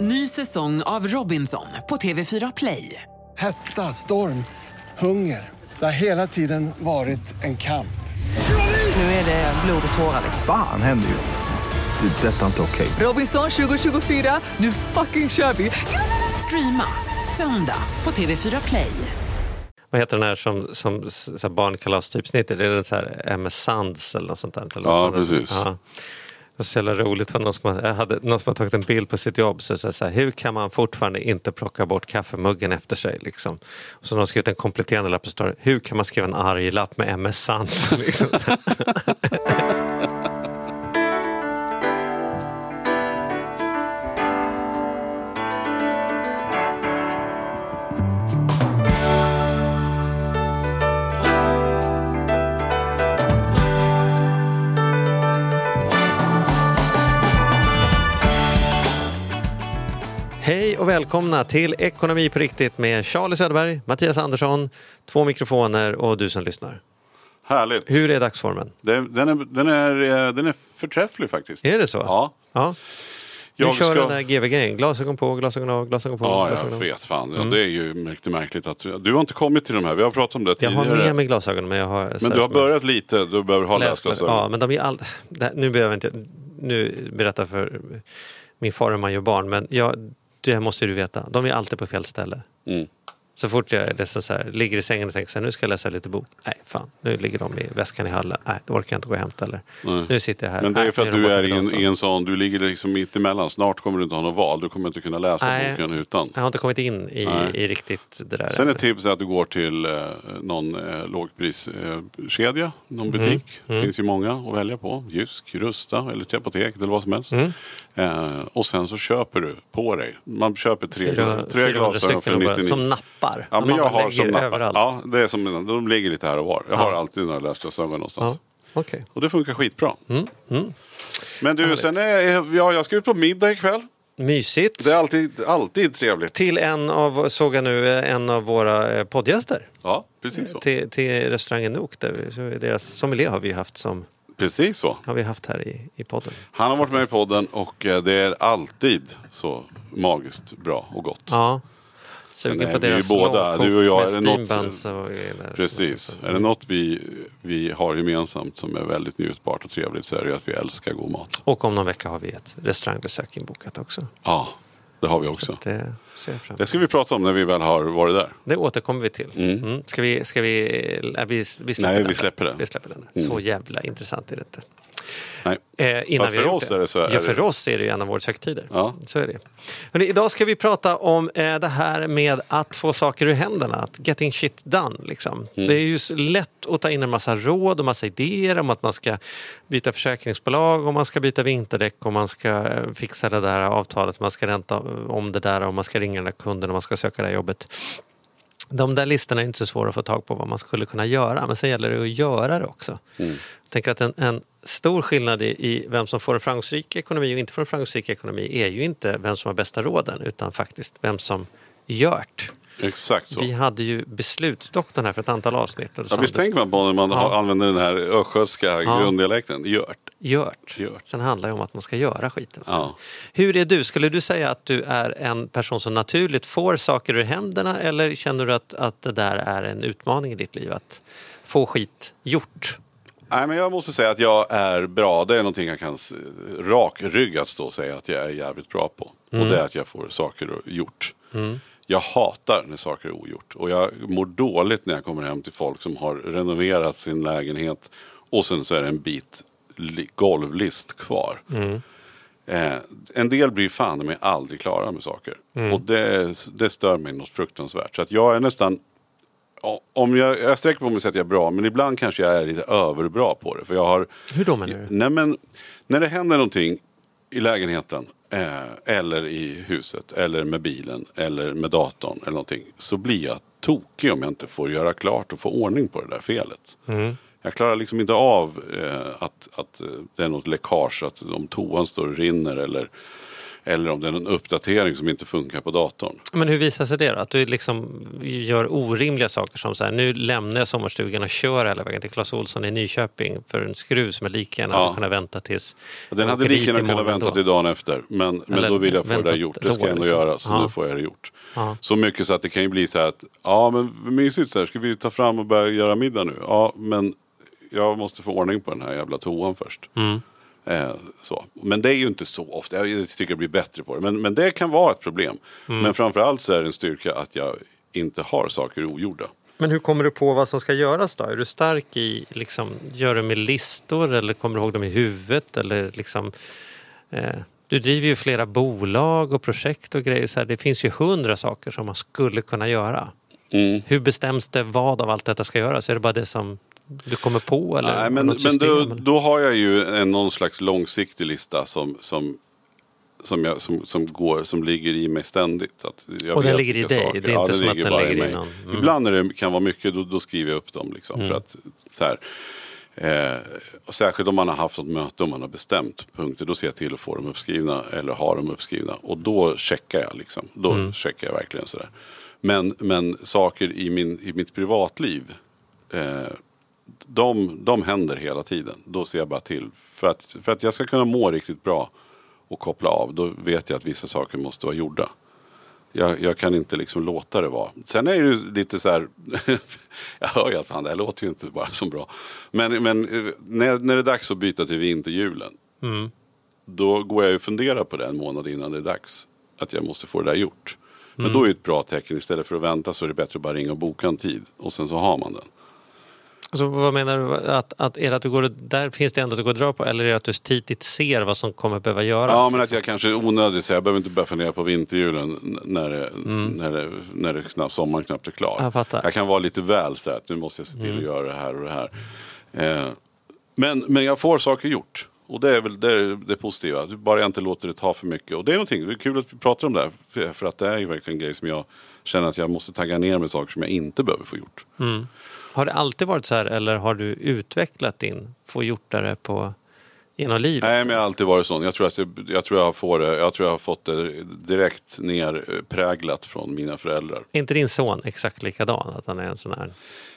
Ny säsong av Robinson på TV4 Play. Hetta, storm, hunger. Det har hela tiden varit en kamp. Nu är det blod och tårar. Fan händer just nu. Det. är Detta är inte okej. Robinson 2024, nu fucking kör vi! Streama söndag på TV4 Play. Vad heter den här som, som så här barnkalas-typsnittet? Är det så här MS Sands eller något sånt där? Eller Ja, vad det- precis. Ja. Det var så jävla roligt. För någon, som har, hade, någon som hade tagit en bild på sitt jobb. Så, så, så här, hur kan man fortfarande inte plocka bort kaffemuggen efter sig? Liksom? Och så har de skrivit en kompletterande lapp och står Hur kan man skriva en arg lapp med MS Sans? liksom. Hej och välkomna till Ekonomi på riktigt med Charlie Söderberg, Mattias Andersson, två mikrofoner och du som lyssnar. Härligt. Hur är dagsformen? Den, den, är, den, är, eh, den är förträfflig faktiskt. Är det så? Ja. ja. Du Jag kör ska- den där GV-grejen, glasögon på, glasögon av, glasögon på. Ja, glasögon jag vet fan. Ja, det är ju märkligt märkligt att du har inte kommit till de här. Vi har pratat om det Jag tidigare. har med mig glasögon men jag har... Men du har börjat lite. Du behöver ha läsglasögon. Ja, men de är all... här- Nu behöver jag inte nu berätta för min far hur man gör barn men jag, det måste du veta. De är alltid på fel ställe. Mm. Så fort jag så här, ligger i sängen och tänker så här, nu ska jag läsa lite bok. Nej, fan, nu ligger de i väskan i hallen. Nej, det orkar jag inte gå och hämta eller. Nej. Nu sitter jag här. Men det är för att du är i en, en sån, du ligger liksom mitt emellan. Snart kommer du inte ha något val. Du kommer inte kunna läsa Nej. boken utan. Jag har inte kommit in i, i riktigt det där. Sen än. är tipset att du går till eh, någon eh, lågpriskedja, eh, någon Mm. butik. Det finns ju många att välja på. Jysk, Rusta eller apoteket eller vad som helst. Mm. Eh, och sen så köper du på dig. Man köper tre, Fyra- tre 400 glasögon stycken för och bara- 99. som nappar. Ja, Som men jag har som nappar. överallt. Ja, det är som, de ligger lite här och var. Jag Ja. har alltid några läsglasögon någonstans. Ja, okej. Och det funkar skitbra. Mm, Men du, sen är, ja, jag ska ut på middag ikväll. Mysigt. Det är alltid, alltid trevligt. Till en av, såg jag nu, en av våra eh, poddgäster. Ja, precis så. Till, till restaurangen Nook. Där vi, deras sommelier har vi haft som Precis så. har vi haft här i, i podden. Han har varit med i podden och eh, det är alltid så magiskt bra och gott. Ja. Sugen på deras båda, du och jag, är det något- och grejer. Precis. Är det något vi, vi har gemensamt som är väldigt njutbart och trevligt så är det att vi älskar god mat. Och om någon vecka har vi ett restaurangbesök inbokat också. Ja, det har vi också. Det Det ska vi prata om när vi väl har varit där. Det återkommer vi till. Mm. Ska vi, ska vi, äh, vi, vi släpper Nej, den vi släpper den. Vi släpper den. Så jävla intressant är det inte. Nej. Eh, innan Fast för oss är det så. Ja, för oss är det ju en av årets högtider. Ja. Så är det. Hörrni, idag ska vi prata om eh, det här med att få saker ur händerna. Att getting shit done. Liksom. Mm. Det är ju lätt att ta in en massa råd och massa idéer om att man ska byta försäkringsbolag, om man ska byta vinterdäck, om man ska eh, fixa det där avtalet, man ska ränta om det där, om man ska ringa den där kunden, om man ska söka det här jobbet. De där listorna är inte så svåra att få tag på vad man skulle kunna göra, men sen gäller det att göra det också. Mm. Jag tänker att en, en stor skillnad i, i vem som får en framgångsrik ekonomi och inte får en framgångsrik ekonomi är ju inte vem som har bästa råden, utan faktiskt vem som gjort. Exakt så. Vi hade ju beslutsdoktorn här för ett antal avsnitt. Ja, visst tänker man på när man Ja. använder den här östgötska Ja. grunddialekten. Gjort. Gjort. Gjort. Sen handlar det om att man ska göra skiten. Ja. Hur är du? Skulle du säga att du är en person som naturligt får saker ur händerna eller känner du att, att det där är en utmaning i ditt liv? Att få skit gjort? Nej, men jag måste säga att jag är bra. Det är någonting jag kan rakryggat stå och säga att jag är jävligt bra på. Och det är att jag får saker gjort. Jag hatar när saker är ogjort. Och jag mår dåligt när jag kommer hem till folk som har renoverat sin lägenhet. Och sen så är det en bit golvlist kvar. Eh, en del blir fan med aldrig klara med saker. Och det, det stör mig något fruktansvärt. Så att jag är nästan Om jag, jag sträcker på mig och säger att jag är bra, men ibland kanske jag är lite överbra på det. För jag har, Hur då menar du? nej men, när det händer någonting i lägenheten, eh, eller i huset, eller med bilen, eller med datorn, eller någonting. Så blir jag tokig om jag inte får göra klart och få ordning på det där felet. Jag klarar liksom inte av eh, att, att eh, det är något läckage, att om toan står och rinner eller Eller om det är en uppdatering som inte funkar på datorn. Men hur visar sig det då? Att du liksom gör orimliga saker som så här, nu lämnar jag sommarstugan och kör hela vägen till Clas Ohlson i Nyköping för en skruv som jag lika gärna Ja. hade kunnat vänta tills... Den hade lika gärna kunnat vänta då. till dagen efter. Men, men Eller då vill jag få det där gjort. Det ska jag ändå liksom. göra. Så Ja. nu får jag det gjort. Ja. Så mycket så att det kan ju bli så här att ja men mysigt så här, ska vi ta fram och börja göra middag nu? Ja men jag måste få ordning på den här jävla toan först. Mm. Eh, så. Men det är ju inte så ofta, jag tycker jag blir bättre på det. Men, men det kan vara ett problem. Mm. Men framförallt så är det en styrka att jag inte har saker ogjorda. Men hur kommer du på vad som ska göras då? Är du stark i, liksom, gör du med listor eller kommer du ihåg dem i huvudet? Eller liksom, eh, du driver ju flera bolag och projekt och grejer. Så här. Det finns ju hundra saker som man skulle kunna göra. Mm. Hur bestäms det vad av allt detta ska göras? Är det bara det som du kommer på? Eller Nej, men, något men då, då har jag ju en, någon slags långsiktig lista som, som, som, jag, som, som, går, som ligger i mig ständigt. Att jag Och den ligger i dig? saker- Det är inte som att den ligger i någon- mm. Ibland när det kan vara mycket, då, då skriver jag upp dem. Liksom, för att, så här, eh, och särskilt om man har haft ett möte och man har bestämt punkter. Då ser jag till att få dem uppskrivna eller ha dem uppskrivna. Och då checkar jag. Liksom. Då Mm. checkar jag verkligen sådär. Men, men saker i, min, i mitt privatliv. Eh, de, de händer hela tiden. Då ser jag bara till. För att, för att jag ska kunna må riktigt bra och koppla av. Då vet jag att vissa saker måste vara gjorda. Jag, jag kan inte liksom låta det vara. Sen är det ju lite så här. jag hör ju att fan, det här låter ju inte bara så bra. Men, men eh, när, när det är dags att byta till vinterhjulen. Mm. Då går jag ju och funderar på det en månad innan det är dags. Att jag måste få det där gjort. Men då är det ett bra tecken. Istället för att vänta så är det bättre att bara ringa och boka en tid. Och sen så har man den. Alltså, vad menar du? Att, att, är det att du går, där finns det ändå att du går att dra på? Eller är det att du tidigt ser vad som kommer behöva göras? Ja, men att jag kanske är onödig. Så jag behöver inte börja fundera på vinterhjulen när, det, när, det, när det knappt, sommaren knappt är klar. Mm. Jag fattar. Mm. Jag kan vara lite väl så här att nu måste jag se till att göra det här och det här. Eh, men, men jag får saker gjort. Och det är väl det, är det positiva. Bara jag inte låter det ta för mycket. Och det är någonting, det är kul att vi pratar om det här. För- att det är ju verkligen en grej som jag känner att jag måste tagga ner med saker som jag inte behöver få gjort. Har det alltid varit så här eller har du utvecklat din få gjortare på genom livet? Nej, men jag har alltid varit sån. Jag tror att jag, jag, tror jag, får det, jag tror jag har fått det direkt nerpräglat från mina föräldrar. Är inte din son exakt likadan? Att han är en sån här...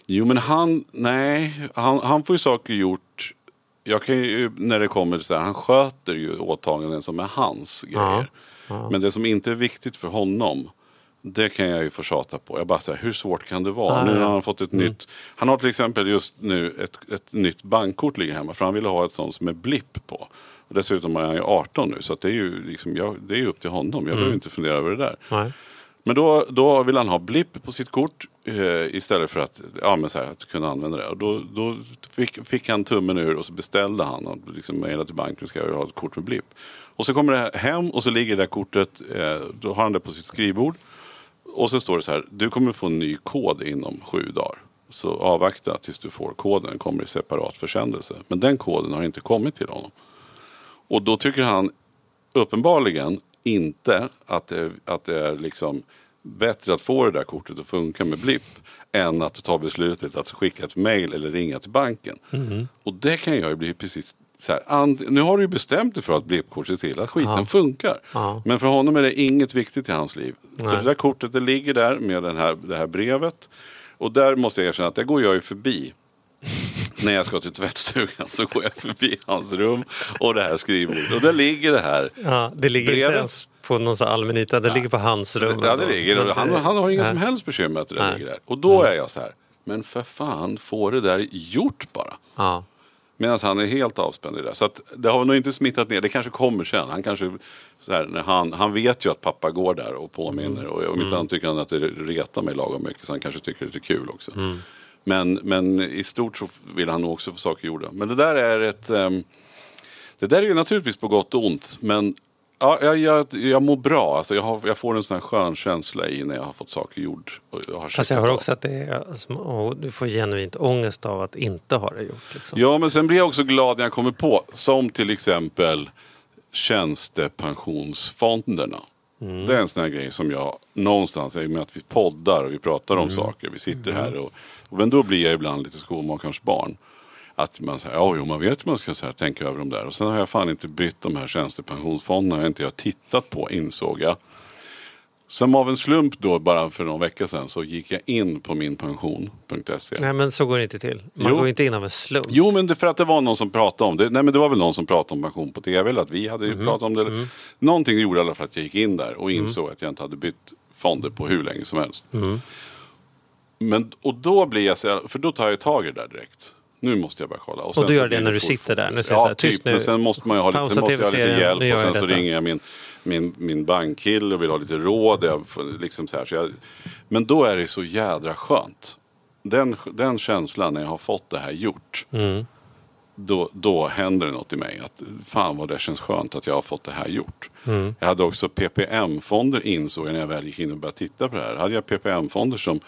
Jo, men han, nej, han, han får ju saker gjort. Jag kan ju, när det kommer till så här, han sköter ju åtaganden som är hans grejer. Men det som inte är viktigt för honom, det kan jag ju få tjata på. Jag bara säger, hur svårt kan det vara? Ah, nu har han fått ett nytt, han har till exempel just nu ett, ett nytt bankkort ligger hemma. För han ville ha ett sånt som är blipp på. Och dessutom är han ju 18 nu, så det är ju liksom, jag, det är upp till honom. Jag behöver inte fundera över det där. Nej. Men då, då vill han ha blipp på sitt kort eh, istället för att, ja, men så här, att kunna använda det. Och då då fick, fick han tummen ur och så beställde han och liksom mejlade till banken ska jag ha ett kort med blipp. Och så kommer det hem och så ligger det där kortet, eh, då har han det på sitt skrivbord. Och så står det så här, du kommer få en ny kod inom sju dagar. Så avvakta tills du får koden, den kommer i separat försändelse. Men den koden har inte kommit till honom. Och då tycker han uppenbarligen inte att det, att det är liksom bättre att få det där kortet att funka med blipp än att ta beslutet att skicka ett mail eller ringa till banken. Och det kan jag ju bli precis så här, nu har du ju bestämt dig för att blippkort ser till att skiten Ja. funkar. Ja. Men för honom är det inget viktigt i hans liv. Så Nej. det där kortet det ligger där med den här, det här brevet. Och där måste jag erkänna att det går jag ju förbi när jag ska till tvättstugan så går jag förbi hans rum och det här skrivbordet. Och där ligger det här. Ja, det ligger Brevet. inte ens på någon sån allmän yta, det ligger på hans rum. Ja, det ligger. Han, han har inga som helst bekymmer att det där. Mm. ligger där. Och då är jag så här. Men för fan, få det där gjort bara. Ja. Medan han är helt avspänd i det. Så att det har nog inte smittat ner. Det kanske kommer sen. Han kanske så här, när han, han vet ju att pappa går där och påminner. Och om inte han tycker han att det retar mig lagom mycket. Så han kanske tycker det är kul också. Men, men i stort så vill han nog också få saker gjorda. Men det där är ett... ehm, det där är ju naturligtvis på gott och ont. Men ja, jag, jag, jag mår bra. Alltså jag, har, jag får en sån här skön känsla i när jag har fått saker gjord. Och jag har Fast jag hör också att det är, åh, du får genuint ångest av att inte ha det gjort. Liksom. Ja, men sen blir jag också glad när jag kommer på, som till exempel tjänstepensionsfonderna. Det är en sån här grej som jag någonstans, i och med att vi poddar och vi pratar om saker, vi sitter här och, och men då blir jag ibland lite skomakarens barn. Att man säger, ja jo man vet hur man ska så här, tänka över de där. Och sen har jag fan inte bytt de här tjänstepensionsfonderna, har inte jag tittat på insåg jag. Som av en slump då bara för någon vecka sedan så gick jag in på minpension.se. Nej men så går det inte till. Man Jo. går inte in av en slump. Jo men det för att det var någon som pratade om det. Nej men det var väl någon som pratade om pension på tv. Eller att vi hade Mhm. ju pratat om det. Mm. Någonting gjorde i alla fall att jag gick in där och insåg att jag inte hade bytt fonder på hur länge som helst. Mm. Men, och då blir jag så för då tar jag tag i det där direkt. Nu måste jag bara kolla. Och sen du gör det när du sitter där? Nu säger ja, här, typ. nu. Men sen måste man ju ha lite, Pausa sen måste jag ha lite hjälp. Och sen så detta. ringer jag min, min, min bankkille och vill ha lite råd. Jag, liksom så här, så jag, men då är det så jädra skönt. Den, den känslan när jag har fått det här gjort. Mm. Då, då händer det något i mig. Att, fan vad det känns skönt att jag har fått det här gjort. Mm. Jag hade också PPM-fonder insåg jag när jag väl gick in och började titta på det här. Hade jag PPM-fonder som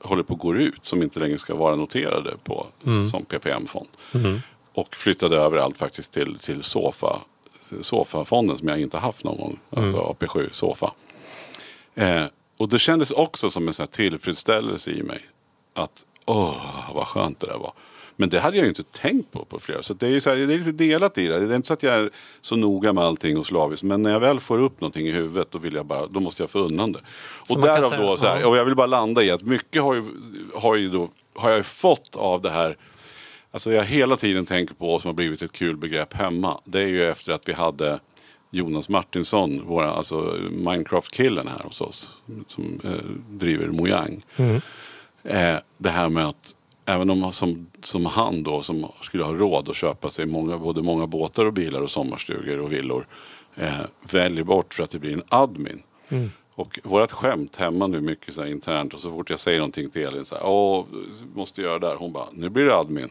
håller på att gå ut. Som inte längre ska vara noterade på, Mm. som PPM-fond. Och flyttade över allt faktiskt till, till Sofa. Sofa-fonden som jag inte haft någon gång. Alltså AP7 Sofa. Eh, och det kändes också som en sån tillfredsställelse i mig. Att åh vad skönt det där var. Men det hade jag ju inte tänkt på på flera. Så det är, så här, det är lite delat i det. Det är inte så att jag är så noga med allting och slaviskt. Men när jag väl får upp någonting i huvudet då, vill jag bara, då måste jag få undan det. Och därav säga- då, så här, och jag vill bara landa i att mycket har ju, har ju, då, har jag ju fått av det här. Alltså jag hela tiden tänker på som har blivit ett kul begrepp hemma. Det är ju efter att vi hade Jonas Martinsson, våra, alltså Minecraft-killen här hos oss. Som eh, driver Mojang. Eh, det här med att även om som, som han då som skulle ha råd att köpa sig många, både många båtar och bilar och sommarstugor och villor. Eh, väljer bort för att det blir en admin. Och vårt skämt hemma nu mycket så här internt och så fort jag säger någonting till Elin så här, åh, måste göra det där. Hon bara, nu blir det admin.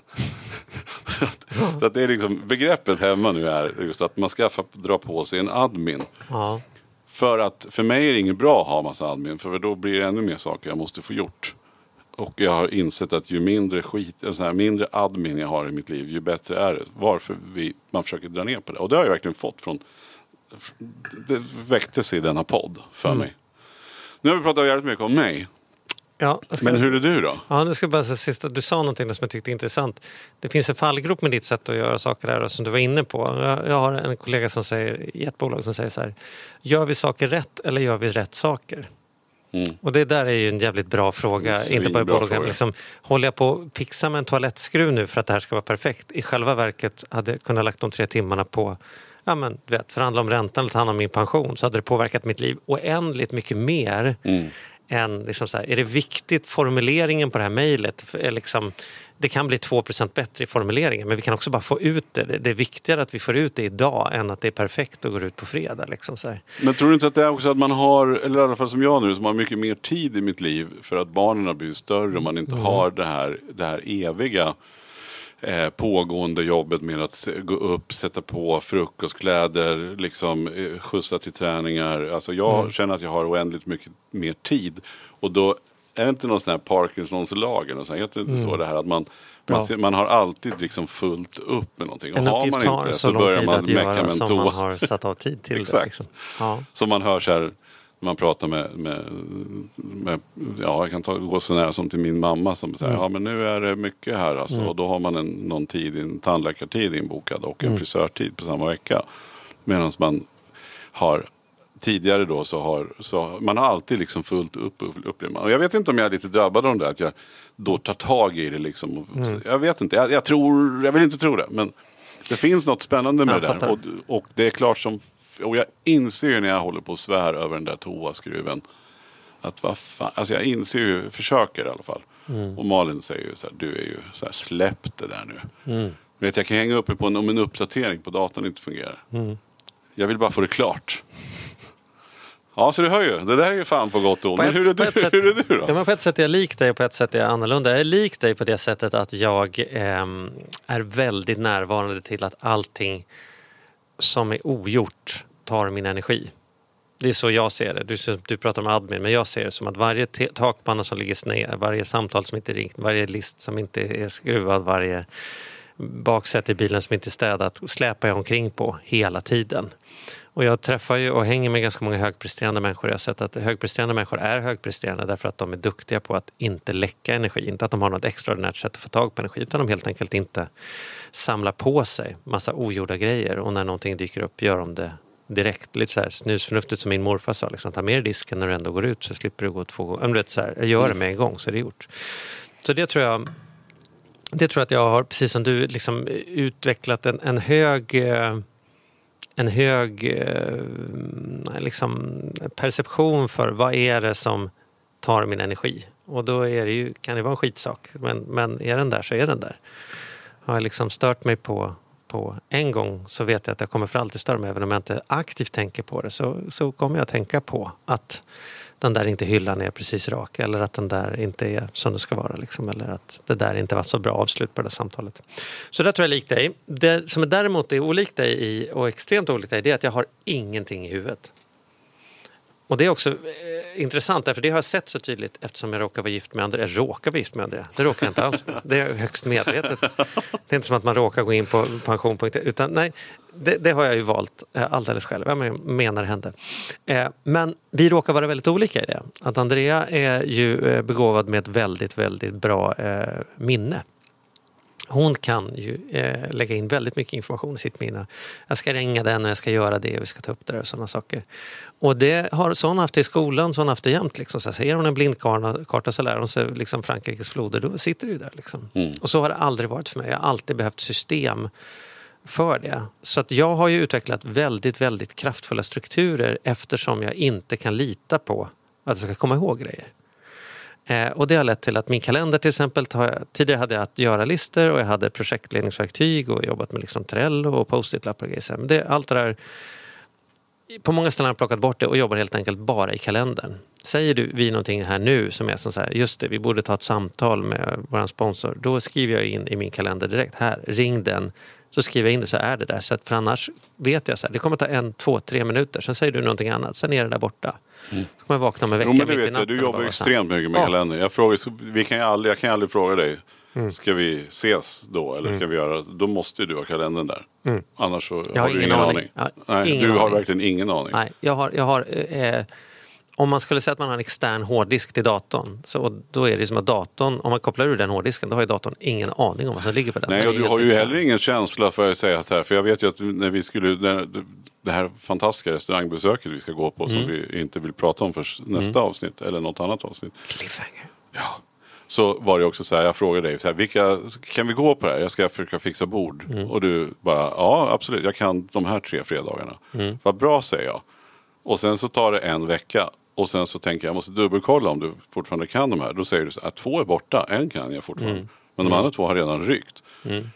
så att, så att det är liksom, begreppet hemma nu är just att man ska dra på sig en admin. Ja. För att för mig är det inget bra att ha massa admin. För då blir det ännu mer saker jag måste få gjort. Och jag har insett att ju mindre skit, eller så här, mindre admin jag har i mitt liv, ju bättre är det. Varför vi, man försöker dra ner på det. Och det har jag verkligen fått från, det väcktes i denna podd för Mm. mig. Nu har vi pratat jävligt mycket om mig. Ja, jag ska- Men hur är du då? Ja, nu ska jag bara säga sista. Du sa någonting som jag tyckte är intressant. Det finns en fallgrop med ditt sätt att göra saker där och som du var inne på. Jag, jag har en kollega som säger, i ett bolag som säger så här. Gör vi saker rätt eller gör vi rätt saker? Mm. Och det där är ju en jävligt bra fråga. Inte bara fråga. Liksom, håller jag på att fixa med en toalettskruv nu för att det här ska vara perfekt? I själva verket hade jag kunnat lagt de tre timmarna på ja, men, du vet, förhandla om räntan eller ta hand om min pension så hade det påverkat mitt liv oändligt mycket mer Mm. än liksom så här, är det viktigt formuleringen på det här mejlet? Är Liksom, det kan bli 2% bättre i formuleringen men vi kan också bara få ut det. det. Är viktigare att vi får ut det idag än att det är perfekt och går ut på fredag. Liksom så här. Men tror du inte att det är också att man har, eller i alla fall som jag nu, som har mycket mer tid i mitt liv för att barnen har blivit större och man inte har det här, det här eviga eh, pågående jobbet med att gå upp, sätta på frukostkläder, liksom eh, skjutsa till träningar. Alltså jag känner att jag har oändligt mycket mer tid. Och då är det inte någon sån här Parkinsons-lagen och så, heter det inte så det här att man man, ser, man har alltid liksom fullt upp med någonting. Och En har man inte det så så börjar man mecka med en som toa. man har satt av tid till det. Exakt. Liksom. Ja. Som man hör så här, när man pratar med, med, med ja jag kan ta, gå så nära som till min mamma som säger, ja men nu är det mycket här alltså. Och då har man en, någon tid, en tandläkartid inbokad och en frisörtid på samma vecka. Medan man har tidigare då så har, så man har alltid liksom fullt upp, upplever man. Och jag vet inte om jag är lite drabbad av det där, att jag då tar tag i det liksom. Och, Jag vet inte, jag, jag tror, jag vill inte tro det. Men det finns något spännande med Jag det där. Och, och det är klart som, och jag inser ju när jag håller på och svär över den där toaskruven. Att vad fan, alltså jag inser ju, försöker i alla fall. Och Malin säger ju så här, du är ju så här, släpp det där nu. Vet, jag kan hänga uppe på en, om en uppdatering på datorn inte fungerar. Jag vill bara få det klart. Ja, så du hör ju. Det där är ju fan på gott och ont. Men hur är du, sätt- hur är du då? Ja, men på ett sätt är jag lik dig och på ett sätt är jag annorlunda. Jag är lik dig på det sättet att jag ehm, är väldigt närvarande till att allting som är ogjort tar min energi. Det är så jag ser det. Du, du pratar om admin, men jag ser det som att varje takpanna som ligger sned, varje samtal som inte är ringt, varje list som inte är skruvad, varje baksäte i bilen som inte är städat släpar jag omkring på hela tiden. Och jag träffar ju och hänger med ganska många högpresterande människor. Jag har sett att högpresterande människor är högpresterande därför att de är duktiga på att inte läcka energi. Inte att de har något extraordinärt sätt att få tag på energi utan de helt enkelt inte samlar på sig massa ogjorda grejer och när någonting dyker upp gör de det direkt. Lite så här snusförnuftigt som min morfar sa. Liksom, ta med dig disken när du ändå går ut så slipper du gå två gånger. Du vet, så här, jag gör det med en gång så är det gjort. Så det tror jag det tror jag att jag har, precis som du, liksom, utvecklat en, en hög eh, en hög eh, liksom, perception för vad är det som tar min energi. Och då är det ju, kan det vara en skitsak, men, men är den där så är den där. Har jag liksom stört mig på, på en gång så vet jag att jag kommer för alltid störa mig. Även om jag inte aktivt tänker på det så, så kommer jag att tänka på att den där inte hyllan är precis rak eller att den där inte är som det ska vara. Liksom, eller att det där inte var så bra avslut på det där samtalet. Så det tror jag är likt dig. Det som är däremot är olikt dig i, och extremt olikt dig det är att jag har ingenting i huvudet. Och det är också eh, intressant, därför det har jag sett så tydligt eftersom jag råkar vara gift med Andrea. Jag råkar vara gift med Andrea, det råkar jag inte alls. Det är högst medvetet. Det är inte som att man råkar gå in på pension. Utan nej, det, det, har jag ju valt eh, alldeles själv. Jag menar hände. Eh, men vi råkar vara väldigt olika i det. Att Andrea är ju eh, begåvad med ett väldigt, väldigt bra minne. Hon kan ju lägga in väldigt mycket information i sitt minne. Jag ska ringa den och jag ska göra det och vi ska ta upp det och sådana saker. Och det har sån haft i skolan, sån haft det jämt. Liksom. Så ser hon en blindkarta så lär hon sig liksom Frankrikes floder, då sitter det ju där. Liksom. Mm. Och så har det aldrig varit för mig. Jag har alltid behövt system för det. Så att jag har ju utvecklat väldigt, väldigt kraftfulla strukturer eftersom jag inte kan lita på att jag ska komma ihåg grejer. Eh, och det har lett till att min kalender till exempel, jag, tidigare hade jag att göra-listor och jag hade projektledningsverktyg och jobbat med liksom Trello och post-it-lappar och grejer. Men det, allt det där, på många ställen har jag plockat bort det och jobbar helt enkelt bara i kalendern. Säger du vi någonting här nu som är som så här, just det, vi borde ta ett samtal med vår sponsor. Då skriver jag in i min kalender direkt, här, ring den så skriver jag in det så är det där. Så att för annars vet jag så här, det kommer ta en, två, tre minuter. Sen säger du någonting annat, sen är det där borta. Mm. Så kommer jag vakna med veckan jo, men det vet jag, Du jobbar extremt mycket med ja. kalender. Jag, frågar, vi kan aldrig, jag kan aldrig fråga dig, mm. ska vi ses då? Eller mm. kan vi göra, då måste du ha kalendern där. Mm. Annars så har, har du ingen aning. aning. Nej, ingen du aning. har verkligen ingen aning. Nej, jag har, jag har eh, om man skulle säga att man har en extern hårddisk till datorn, så då är det som att datorn, om man kopplar ur den hårddisken, då har ju datorn ingen aning om vad som ligger på den. Nej, och du har ju extern. heller ingen känsla för att säga så här, för jag vet ju att när vi skulle, det här fantastiska restaurangbesöket vi ska gå på mm. som vi inte vill prata om för nästa mm. avsnitt eller något annat avsnitt. Cliffhanger. Ja. Så var det också så här, jag frågade dig, så här, vilka, kan vi gå på det här? Jag ska försöka fixa bord. Mm. Och du bara, ja absolut, jag kan de här tre fredagarna. Mm. Vad bra säger jag. Och sen så tar det en vecka och sen så tänker jag, jag måste dubbelkolla om du fortfarande kan de här. Då säger du så här, två är borta, en kan jag fortfarande. Mm. Men de mm. andra två har redan ryckt. Mm.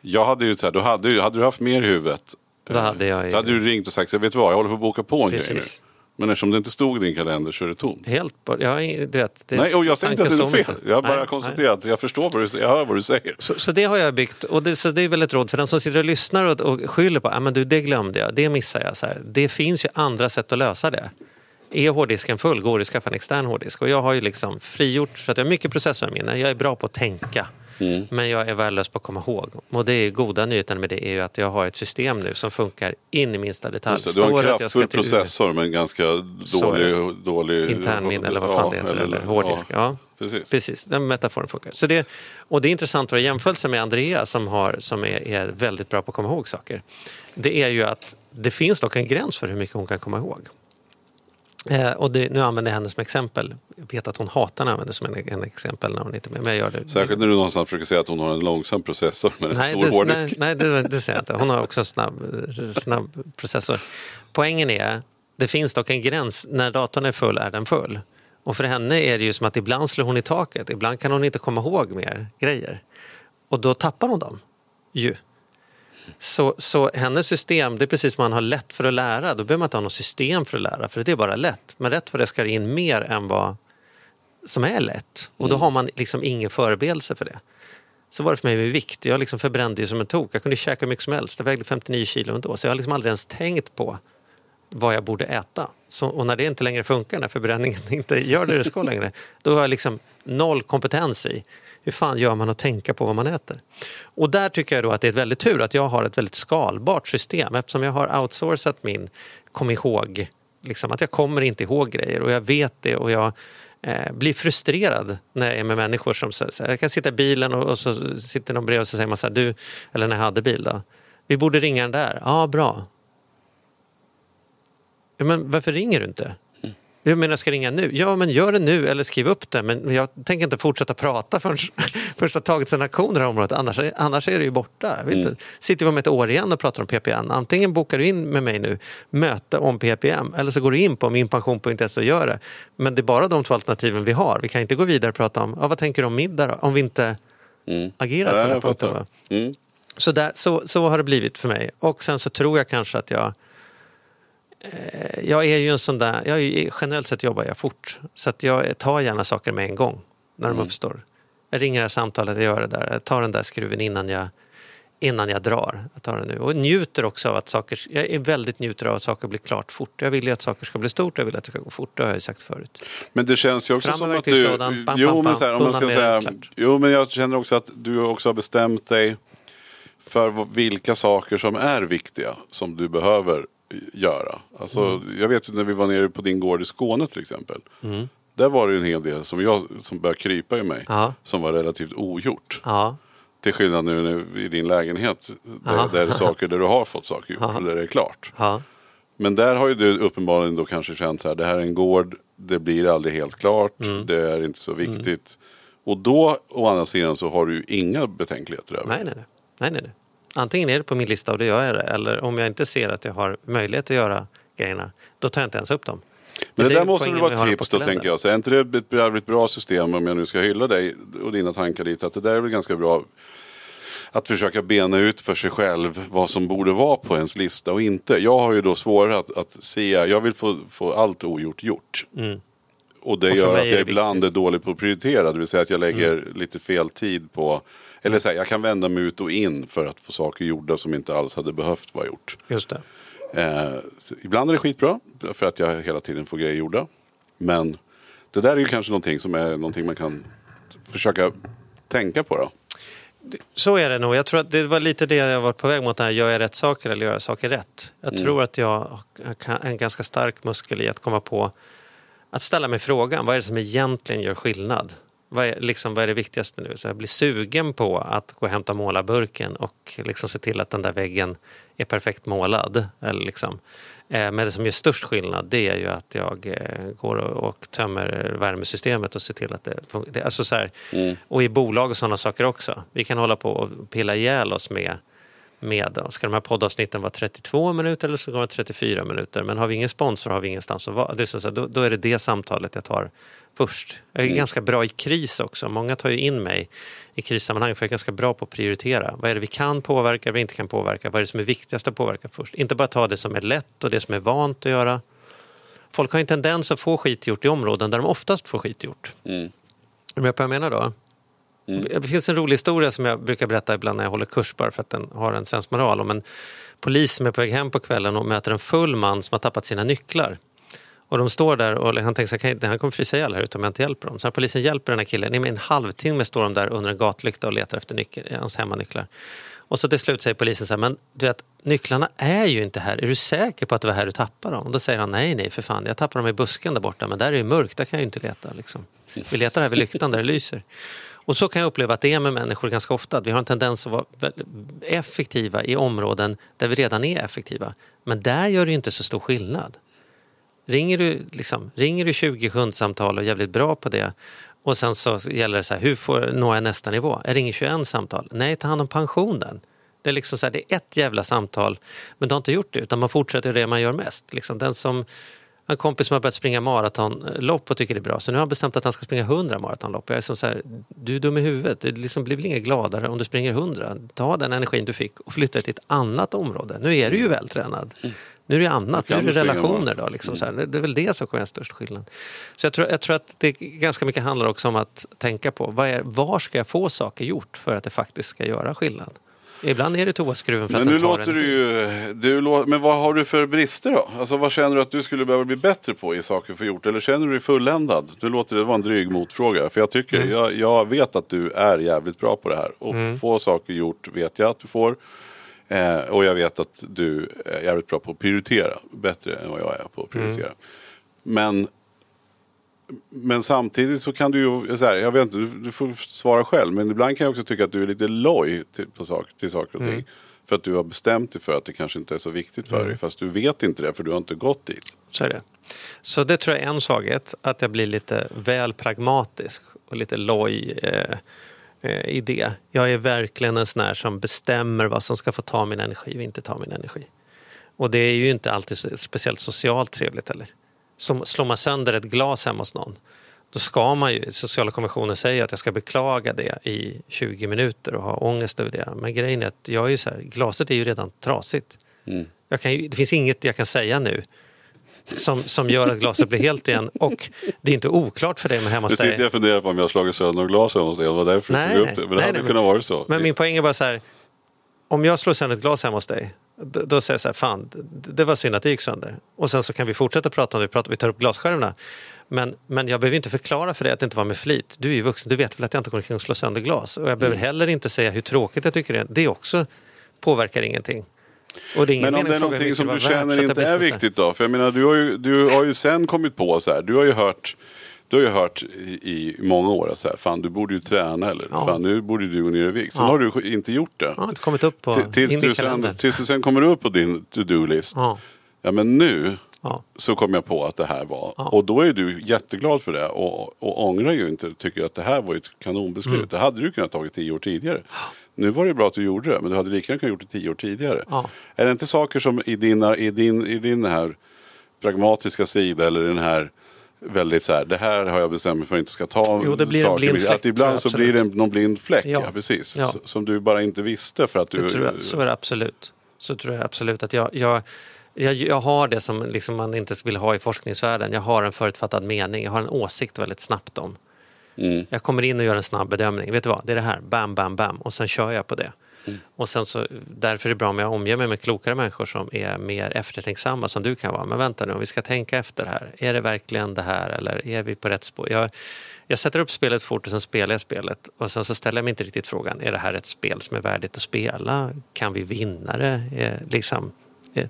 Jag hade ju så här, då hade, hade du haft mer i huvudet. Då hade jag Då hade du ringt och sagt, vet du vad, jag håller på att boka på en Precis. grej nu. Men eftersom det inte stod i din kalender så är det tomt. Helt bort. Jag, det, det nej, och jag säger inte att det är fel. Jag har bara konstaterat att jag förstår vad du, jag hör vad du säger. Så, så det har jag byggt. Och det, så det är väl ett råd för den som sitter och lyssnar och, och skyller på att ah, det glömde jag, det missade jag. Så här. Det finns ju andra sätt att lösa det. Är hårddisken full går det att skaffa en extern hårddisk. Och jag har ju liksom frigjort så att jag har mycket processorminne. Jag är bra på att tänka. Mm. Men jag är värdelös på att komma ihåg. Och det är goda nyheten med det är ju att jag har ett system nu som funkar in i minsta detalj. du har en kraftfull processor men ganska dålig... dålig Internminne eller vad fan det heter. Eller, eller hårddisk. Ja. ja. Precis. Precis, den metaforen funkar. Så det, och det är intressant att jämförelse med Andrea som, har, som är, är väldigt bra på att komma ihåg saker. Det är ju att det finns dock en gräns för hur mycket hon kan komma ihåg. Eh, och det, nu använder jag henne som exempel. Jag vet att hon hatar när jag använder som en, en exempel när hon inte är med. Men jag gör det. Särskilt när du någonstans försöker säga att hon har en långsam processor med en nej, stor hårddisk. Nej, nej det, det säger jag inte. Hon har också en snabb, snabb processor. Poängen är, det finns dock en gräns. När datorn är full är den full. Och för henne är det ju som att ibland slår hon i taket. Ibland kan hon inte komma ihåg mer grejer. Och då tappar hon dem. Ju. Så, så hennes system, det är precis som man har lätt för att lära. Då behöver man inte ha något system för att lära, för det är bara lätt. Men rätt för det ska det in mer än vad som är lätt. Och då mm. har man liksom ingen förebild för det. Så var det för mig med vikt. Jag liksom förbrände ju som en tok. Jag kunde käka hur mycket som helst. Jag vägde 59 kilo ändå. Så jag har liksom aldrig ens tänkt på vad jag borde äta. Så, och när det inte längre funkar, när förbränningen inte gör det det ska längre, då har jag liksom noll kompetens i hur fan gör man att tänka på vad man äter? Och där tycker jag då att det är väldigt tur att jag har ett väldigt skalbart system eftersom jag har outsourcat min kom ihåg. Liksom, att jag kommer inte ihåg grejer och jag vet det och jag eh, blir frustrerad när jag är med människor som säger... jag kan sitta i bilen och, och så sitter någon bredvid och så säger man så här, du, eller när jag hade bil då, vi borde ringa den där. Ja, bra. Ja, men varför ringer du inte? Jag menar, jag ska ringa nu. Ja, men gör det nu eller skriv upp det. Men jag tänker inte fortsätta prata förrän först har tagits en aktion i det här området. Annars, är- annars är det ju borta. Jag vet inte. Sitter vi om ett år igen och pratar om PPM. Antingen bokar du in med mig nu, möte om PPM. Eller så går du in på minpension.se och gör det. Men det är bara de två alternativen vi har. Vi kan inte gå vidare och prata om, ja, vad tänker du om middag då? Om vi inte Mm. agerar på Ja, den här punkten. Mm. Så, där, så, så har det blivit för mig. Och sen så tror jag kanske att jag... Eh, jag är ju en sån där... Jag är, generellt sett jobbar jag fort. Så att jag tar gärna saker med en gång när de uppstår. Jag ringer det här samtalet, jag gör det där. Jag tar den där skruven innan jag, innan jag drar. Jag tar det nu. Och njuter också av att saker... Jag är väldigt njuter av att saker blir klart fort. Jag vill ju att saker ska bli stort, jag vill att det ska gå fort. Det har jag ju sagt förut. Men det känns ju också Fram som att du... verktygslådan, bam, jo, bam, men så här, om man bam, ska säga, jo, men jag känner också att du också har bestämt dig för vilka saker som är viktiga som du behöver göra. Alltså, Mm. Jag vet ju när vi var nere på din gård i Skåne till exempel. Mm. Där var det ju en hel del som, jag, som började krypa i mig. Ja. Som var relativt ogjort. Ja, Till skillnad nu i din lägenhet. Där, Ja. där det är saker där du har fått saker gjort. Ja. Och där det är klart. Men där har ju du uppenbarligen då kanske känt så här, det här är en gård, det blir aldrig helt klart, Mm. det är inte så viktigt. Och då å andra sidan så har du ju inga betänkligheter över nej, nej, nej. nej, nej, nej. Antingen är det på min lista och då gör jag det. Eller om jag inte ser att jag har möjlighet att göra grejerna, då tar jag inte ens upp dem. Men det, är där måste väl vara tips då tänker jag. Så är inte det ett jävligt bra system om jag nu ska hylla dig och dina tankar dit. Att det där är väl ganska bra att försöka bena ut för sig själv vad som borde vara på ens lista och inte. Jag har ju då svårare att, att se, jag vill få, få allt ogjort gjort. Mm. Och det Och gör att är jag det ibland viktigt. är dålig på att prioritera. Det vill säga att jag lägger Mm. lite fel tid på, eller så här, jag kan vända mig ut och in för att få saker gjorda som inte alls hade behövt vara gjort. Just det. Eh, ibland är det skitbra för att jag hela tiden får grejer gjorda. Men det där är ju kanske någonting som är någonting man kan försöka tänka på då. Så är det nog. Jag tror att det var lite det jag var på väg mot. Här. Gör jag rätt saker eller gör jag saker rätt? Jag Mm. tror att jag har en ganska stark muskel i att komma på att ställa mig frågan. Vad är det som egentligen gör skillnad? Vad är, liksom, vad är det viktigaste nu? Så jag blir sugen på att gå och hämta målarburken och liksom se till att den där väggen är perfekt målad. Eller liksom. eh, Men det som gör störst skillnad det är ju att jag eh, går och, tömmer värmesystemet och ser till att det funkar. Alltså så här, Och i bolag och sådana saker också. Vi kan hålla på och pilla ihjäl oss med med, ska de här poddavsnitten vara 32 minuter eller ska de vara 34 minuter? Men har vi ingen sponsor har vi ingenstans att vara. Det är så här, då, då är det det samtalet jag tar först. Jag är ganska bra i kris också. Många tar ju in mig i krissammanhang för jag är ganska bra på att prioritera. Vad är det vi kan påverka, vad vi inte kan påverka? Vad är det som är viktigast att påverka först? Inte bara ta det som är lätt och det som är vant att göra. Folk har en tendens att få skit gjort i områden där de oftast får skit gjort. Mm. Är du med på vad jag menar då? Det finns en rolig historia som jag brukar berätta ibland när jag håller kurs bara för att den har en sensmoral om en polis som är på väg hem på kvällen och möter en full man som har tappat sina nycklar. Och de står där och han tänker så här, han kommer frysa ihjäl här ute om jag inte hjälper dem. Så polisen hjälper den här killen, i en halvtimme står de där under en gatlykta och letar efter nyckel, eh, hans hemmanycklar. Och så till slut säger polisen så här, men du vet, nycklarna är ju inte här. Är du säker på att det var här du tappade dem? Och då säger han, nej, nej, för fan, jag tappade dem i busken där borta, men där är det mörkt, där kan jag ju inte leta. Liksom. Vi letar här vid lyktan där det lyser. Och så kan jag uppleva att det är med människor ganska ofta. Vi har en tendens att vara effektiva i områden där vi redan är effektiva. Men där gör det ju inte så stor skillnad. Ringer du, liksom, ringer du 20 kundsamtal och är jävligt bra på det och sen så gäller det så här, hur får når jag nästa nivå? Jag ringer 21 samtal. Nej, ta hand om pensionen. Det är liksom så här, det är ett jävla samtal, men du har inte gjort det utan man fortsätter det man gör mest. Liksom den som, en kompis som har börjat springa maratonlopp och tycker det är bra, så nu har han bestämt att han ska springa 100 maratonlopp. Jag är som så här, du är dum i huvudet, det liksom blir väl inget gladare om du springer 100. Ta den energin du fick och flytta till ett annat område. Nu är du ju vältränad. Mm. Nu är det annat, nu är det relationer. Då, liksom så här. Det är väl det som göra störst skillnad. Så jag tror, jag tror att det ganska mycket handlar också om att tänka på vad är, var ska jag få saker gjort för att det faktiskt ska göra skillnad. Ibland är det toaskruven för Men att nu den tar låter en... du ju, du lå, men vad har du för brister då? Alltså vad känner du att du skulle behöva bli bättre på i saker för gjort? Eller känner du dig fulländad? Du låter det vara en dryg motfråga. För jag tycker, Mm. jag, jag vet att du är jävligt bra på det här. Och få saker gjort vet jag att du får. Eh, och jag vet att du är jävligt bra på att prioritera. Bättre än vad jag är på att prioritera. Men, men samtidigt så kan du ju, så här, jag vet inte, du, du får svara själv. Men ibland kan jag också tycka att du är lite loj till, på sak, till saker och ting. För att du har bestämt dig för att det kanske inte är så viktigt för dig. Fast du vet inte det för du har inte gått dit. Så är det. Så det tror jag är en svaghet, att jag blir lite väl pragmatisk och lite loj eh, i det. Jag är verkligen en sån här som bestämmer vad som ska få ta min energi och inte ta min energi. Och det är ju inte alltid speciellt socialt trevligt heller. Slår, man sönder ett glas hemma hos någon, då ska man ju, sociala konventioner säger att jag ska beklaga det i 20 minuter och ha ångest över det. Men grejen är att jag är ju så här, glaset är ju redan trasigt. Mm. Jag kan ju, det finns inget jag kan säga nu som, som gör att glaset blir helt igen. Och det är inte oklart för dig med hemma Nu sitter jag och funderar på om jag har slagit sönder några glas hemma hos dig. Det var därför jag Nej, tog upp det. Men det Nej, hade nej, kunnat vara så. Men min poäng är bara så här. Om jag slår sönder ett glas hemma hos dig. Då, då säger jag så här, fan det, det var synd att det gick sönder. Och sen så kan vi fortsätta prata om det, vi, pratar, vi tar upp glasskärvorna. Men, men jag behöver inte förklara för dig att det inte var med flit. Du är ju vuxen, du vet väl att jag inte går omkring och slår sönder glas. Och jag behöver Mm. heller inte säga hur tråkigt jag tycker det är. Det också påverkar ingenting. Och det är ingen Men om det är någonting som du känner inte är viktigt då? För jag menar du har ju, du har ju sen kommit på så här. Du har ju hört du har ju hört i, många år att så här, fan du borde ju träna eller Ja. fan nu borde du gå ner i vikt. Sen Ja. har du inte gjort det. Har inte kommit upp på Till- tills, du sen, tills du sen kommer upp på din to-do-list. Ja. Ja men nu Ja. så kom jag på att det här var. Ja. Och då är du jätteglad för det och, och ångrar ju inte. Tycker att det här var ett kanonbeslut. Mm. Det hade du kunnat tagit tio år tidigare. Nu var det bra att du gjorde det men du hade lika gärna kunnat gjort det tio år tidigare. Ja. Är det inte saker som i, dina, i, din, i din här pragmatiska sida eller den här väldigt så här, det här har jag bestämt mig för att jag inte ska ta Jo, det blir en saker. blind att fläck, tror ibland så blir det en, någon blind fläck, ja, Ja. precis. Ja. Som du bara inte visste för att du... Jag, så är det absolut. Så tror jag absolut att jag, jag, jag, jag har det som liksom man inte vill ha i forskningsvärlden. Jag har en förutfattad mening, jag har en åsikt väldigt snabbt om. Mm. Jag kommer in och gör en snabb bedömning. Vet du vad, det är det här. Bam, bam, bam. Och sen kör jag på det. Mm. Och sen så, därför är det bra om jag omger mig med klokare människor som är mer eftertänksamma som du kan vara. Men vänta nu, om vi ska tänka efter här. Är det verkligen det här eller är vi på rätt spår? Jag, jag sätter upp spelet fort och sen spelar jag spelet. Och sen så ställer jag mig inte riktigt frågan, är det här ett spel som är värdigt att spela? Kan vi vinna det? Är, liksom, är,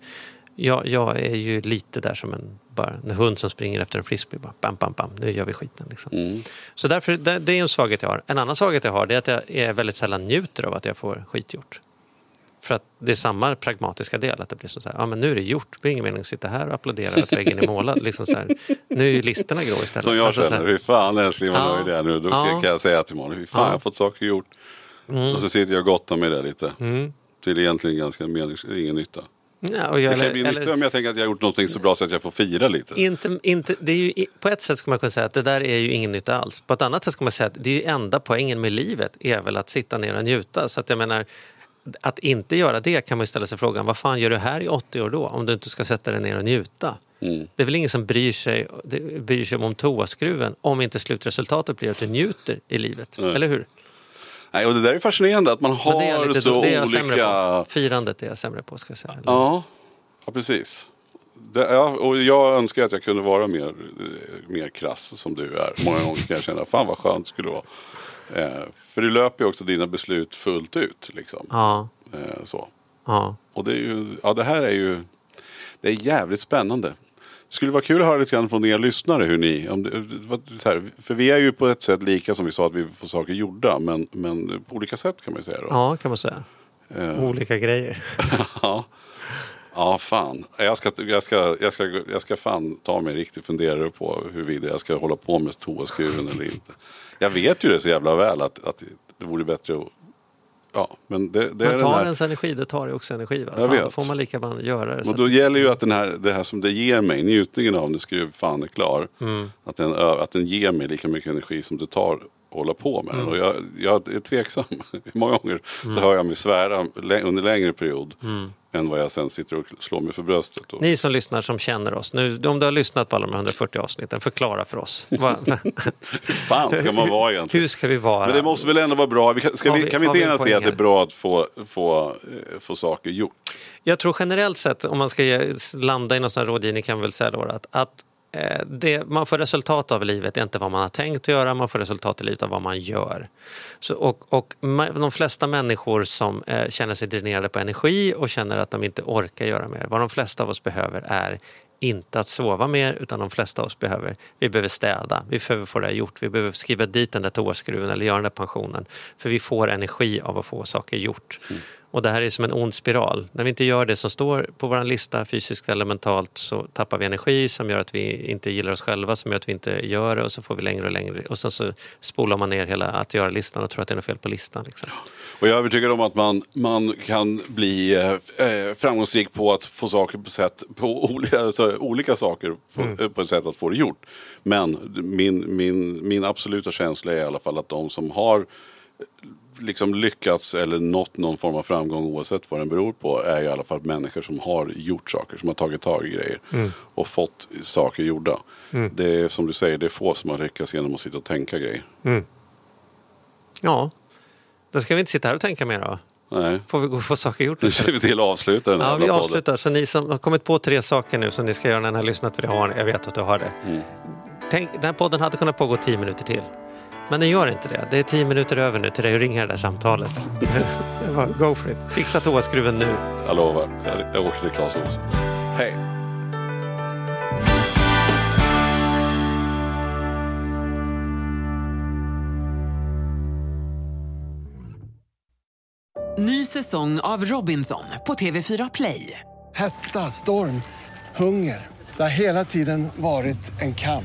jag, jag är ju lite där som en, bara en hund som springer efter en frisbee. Bara, bam, bam, bam, nu gör vi skiten. Liksom. Mm. Så därför, det, det är en svaghet jag har. En annan svaghet jag har det är att jag är väldigt sällan njuter av att jag får skit gjort. För att det är samma pragmatiska del. Att det blir så här, ja men nu är det gjort. Det blir ingen mening att sitta här och applådera att väggen är målad. Liksom så här, nu är listorna grå istället. Som jag Alltså så känner, hur fan älskling vad Ja. nöjd jag är nu. Då Ja. kan jag säga till Malin, hur fan Ja. jag har fått saker gjort. Och så sitter jag och gottar med det lite. Mm. Till egentligen ganska menings, ingen nytta. Ja, och jag, Det kan bli nytta om jag tänker att jag har gjort någonting så bra så att jag får fira lite. inte, inte, det är ju, på ett sätt skulle man kunna säga att det där är ju ingen nytta alls. På ett annat sätt skulle man säga att det är ju enda poängen med livet är väl att sitta ner och njuta. Så att jag menar, att inte göra det kan man ju ställa sig frågan, vad fan gör du här i 80 år då? Om du inte ska sätta dig ner och njuta. Mm. Det är väl ingen som bryr sig, bryr sig om toaskruven om inte slutresultatet blir att du njuter i livet. Nej. Eller hur? Nej, och det där är fascinerande att man har lite, så det är jag olika... Firandet är jag sämre på ska jag säga. Ja, ja precis. Det, ja, och jag önskar att jag kunde vara mer, mer krass som du är. Många gånger kan jag känna, fan vad skönt det skulle vara. Eh, för du löper ju också dina beslut fullt ut. Liksom. Ja, Eh, så. ja. Och det, är ju, ja, det här är ju det är jävligt spännande. Det skulle vara kul att höra lite grann från er lyssnare hur ni, om det, här, för vi är ju på ett sätt lika som vi sa att vi får saker gjorda, men, men på olika sätt kan man ju säga då. ja, kan man säga. Eh, Olika grejer. ja. ja, fan. Jag ska, jag, ska, jag, ska, jag ska fan ta mig en riktig funderare på huruvida jag ska hålla på med toaskruven eller inte. Jag vet ju det så jävla väl att, att det vore bättre att Ja, men det, det är Man den tar här... ens energi, det tar ju också energi. Va? Jag Fan, vet. Då får man lika gärna göra det. Och då gäller ju att den här, det här som det ger mig, njutningen av när skruv fan är klar. Mm. Att, den, att den ger mig lika mycket energi som det tar att hålla på med Mm. den. Och jag, jag är tveksam. Många gånger så hör jag mig svära under längre period. Än vad jag sen sitter och slår mig för bröstet. Och. Ni som lyssnar som känner oss, nu, om du har lyssnat på alla de här 140 avsnitten, förklara för oss. Hur fan ska man vara egentligen? hur ska vi vara? Men det måste väl ändå vara bra. Vi vi, vi- kan vi inte vi en enas i poäng att det är bra att få, få, eh, få saker gjort? Jag tror generellt sett, om man ska ge, landa i någon sån här rådgivning, kan vi väl säga då att, att Eh, det man får resultat av i livet är inte vad man har tänkt att göra, man får resultat i livet av vad man gör. Så, och, och de flesta människor som eh, känner sig dränerade på energi och känner att de inte orkar göra mer, vad de flesta av oss behöver är inte att sova mer utan de flesta av oss behöver, vi behöver städa, vi behöver få det här gjort, vi behöver skriva dit den där toaskruven eller göra den där pensionen. För vi får energi av att få saker gjort. Mm. Och det här är som en ond spiral. När vi inte gör det som står på vår lista fysiskt eller mentalt så tappar vi energi som gör att vi inte gillar oss själva, som gör att vi inte gör det och så får vi längre och längre. Och sen så spolar man ner hela att göra-listan och tror att det är något fel på listan. Liksom. Och jag är övertygad om att man, man kan bli eh, eh, framgångsrik på att få saker på sätt, på olika, alltså, olika saker på, eh, på ett sätt att få det gjort. Men min, min, min absoluta känsla är i alla fall att de som har liksom lyckats eller nått någon form av framgång oavsett vad den beror på är i alla fall människor som har gjort saker, som har tagit tag i grejer och fått saker gjorda. Det är som du säger, det är få som har lyckats genom att sitta och tänka grejer. Ja, då ska vi inte sitta här och tänka mer då. Nej. Får vi gå och få saker gjort Nu istället. ser vi till att avsluta den här Ja, vi jävla podden. avslutar. Så ni som har kommit på tre saker nu som ni ska göra när ni har lyssnat, för det har ni. Jag vet att du har det. Mm. Tänk, den här podden hade kunnat pågå tio minuter till. Men den gör inte det. Det är tio minuter över nu till dig att ringa det där samtalet. Go for it. Fixa toaskruven nu. Jag lovar, jag, jag åker till Clas. Hej! Ny säsong av Robinson på TV4 Play. Hetta, storm, hunger. Det har hela tiden varit en kamp.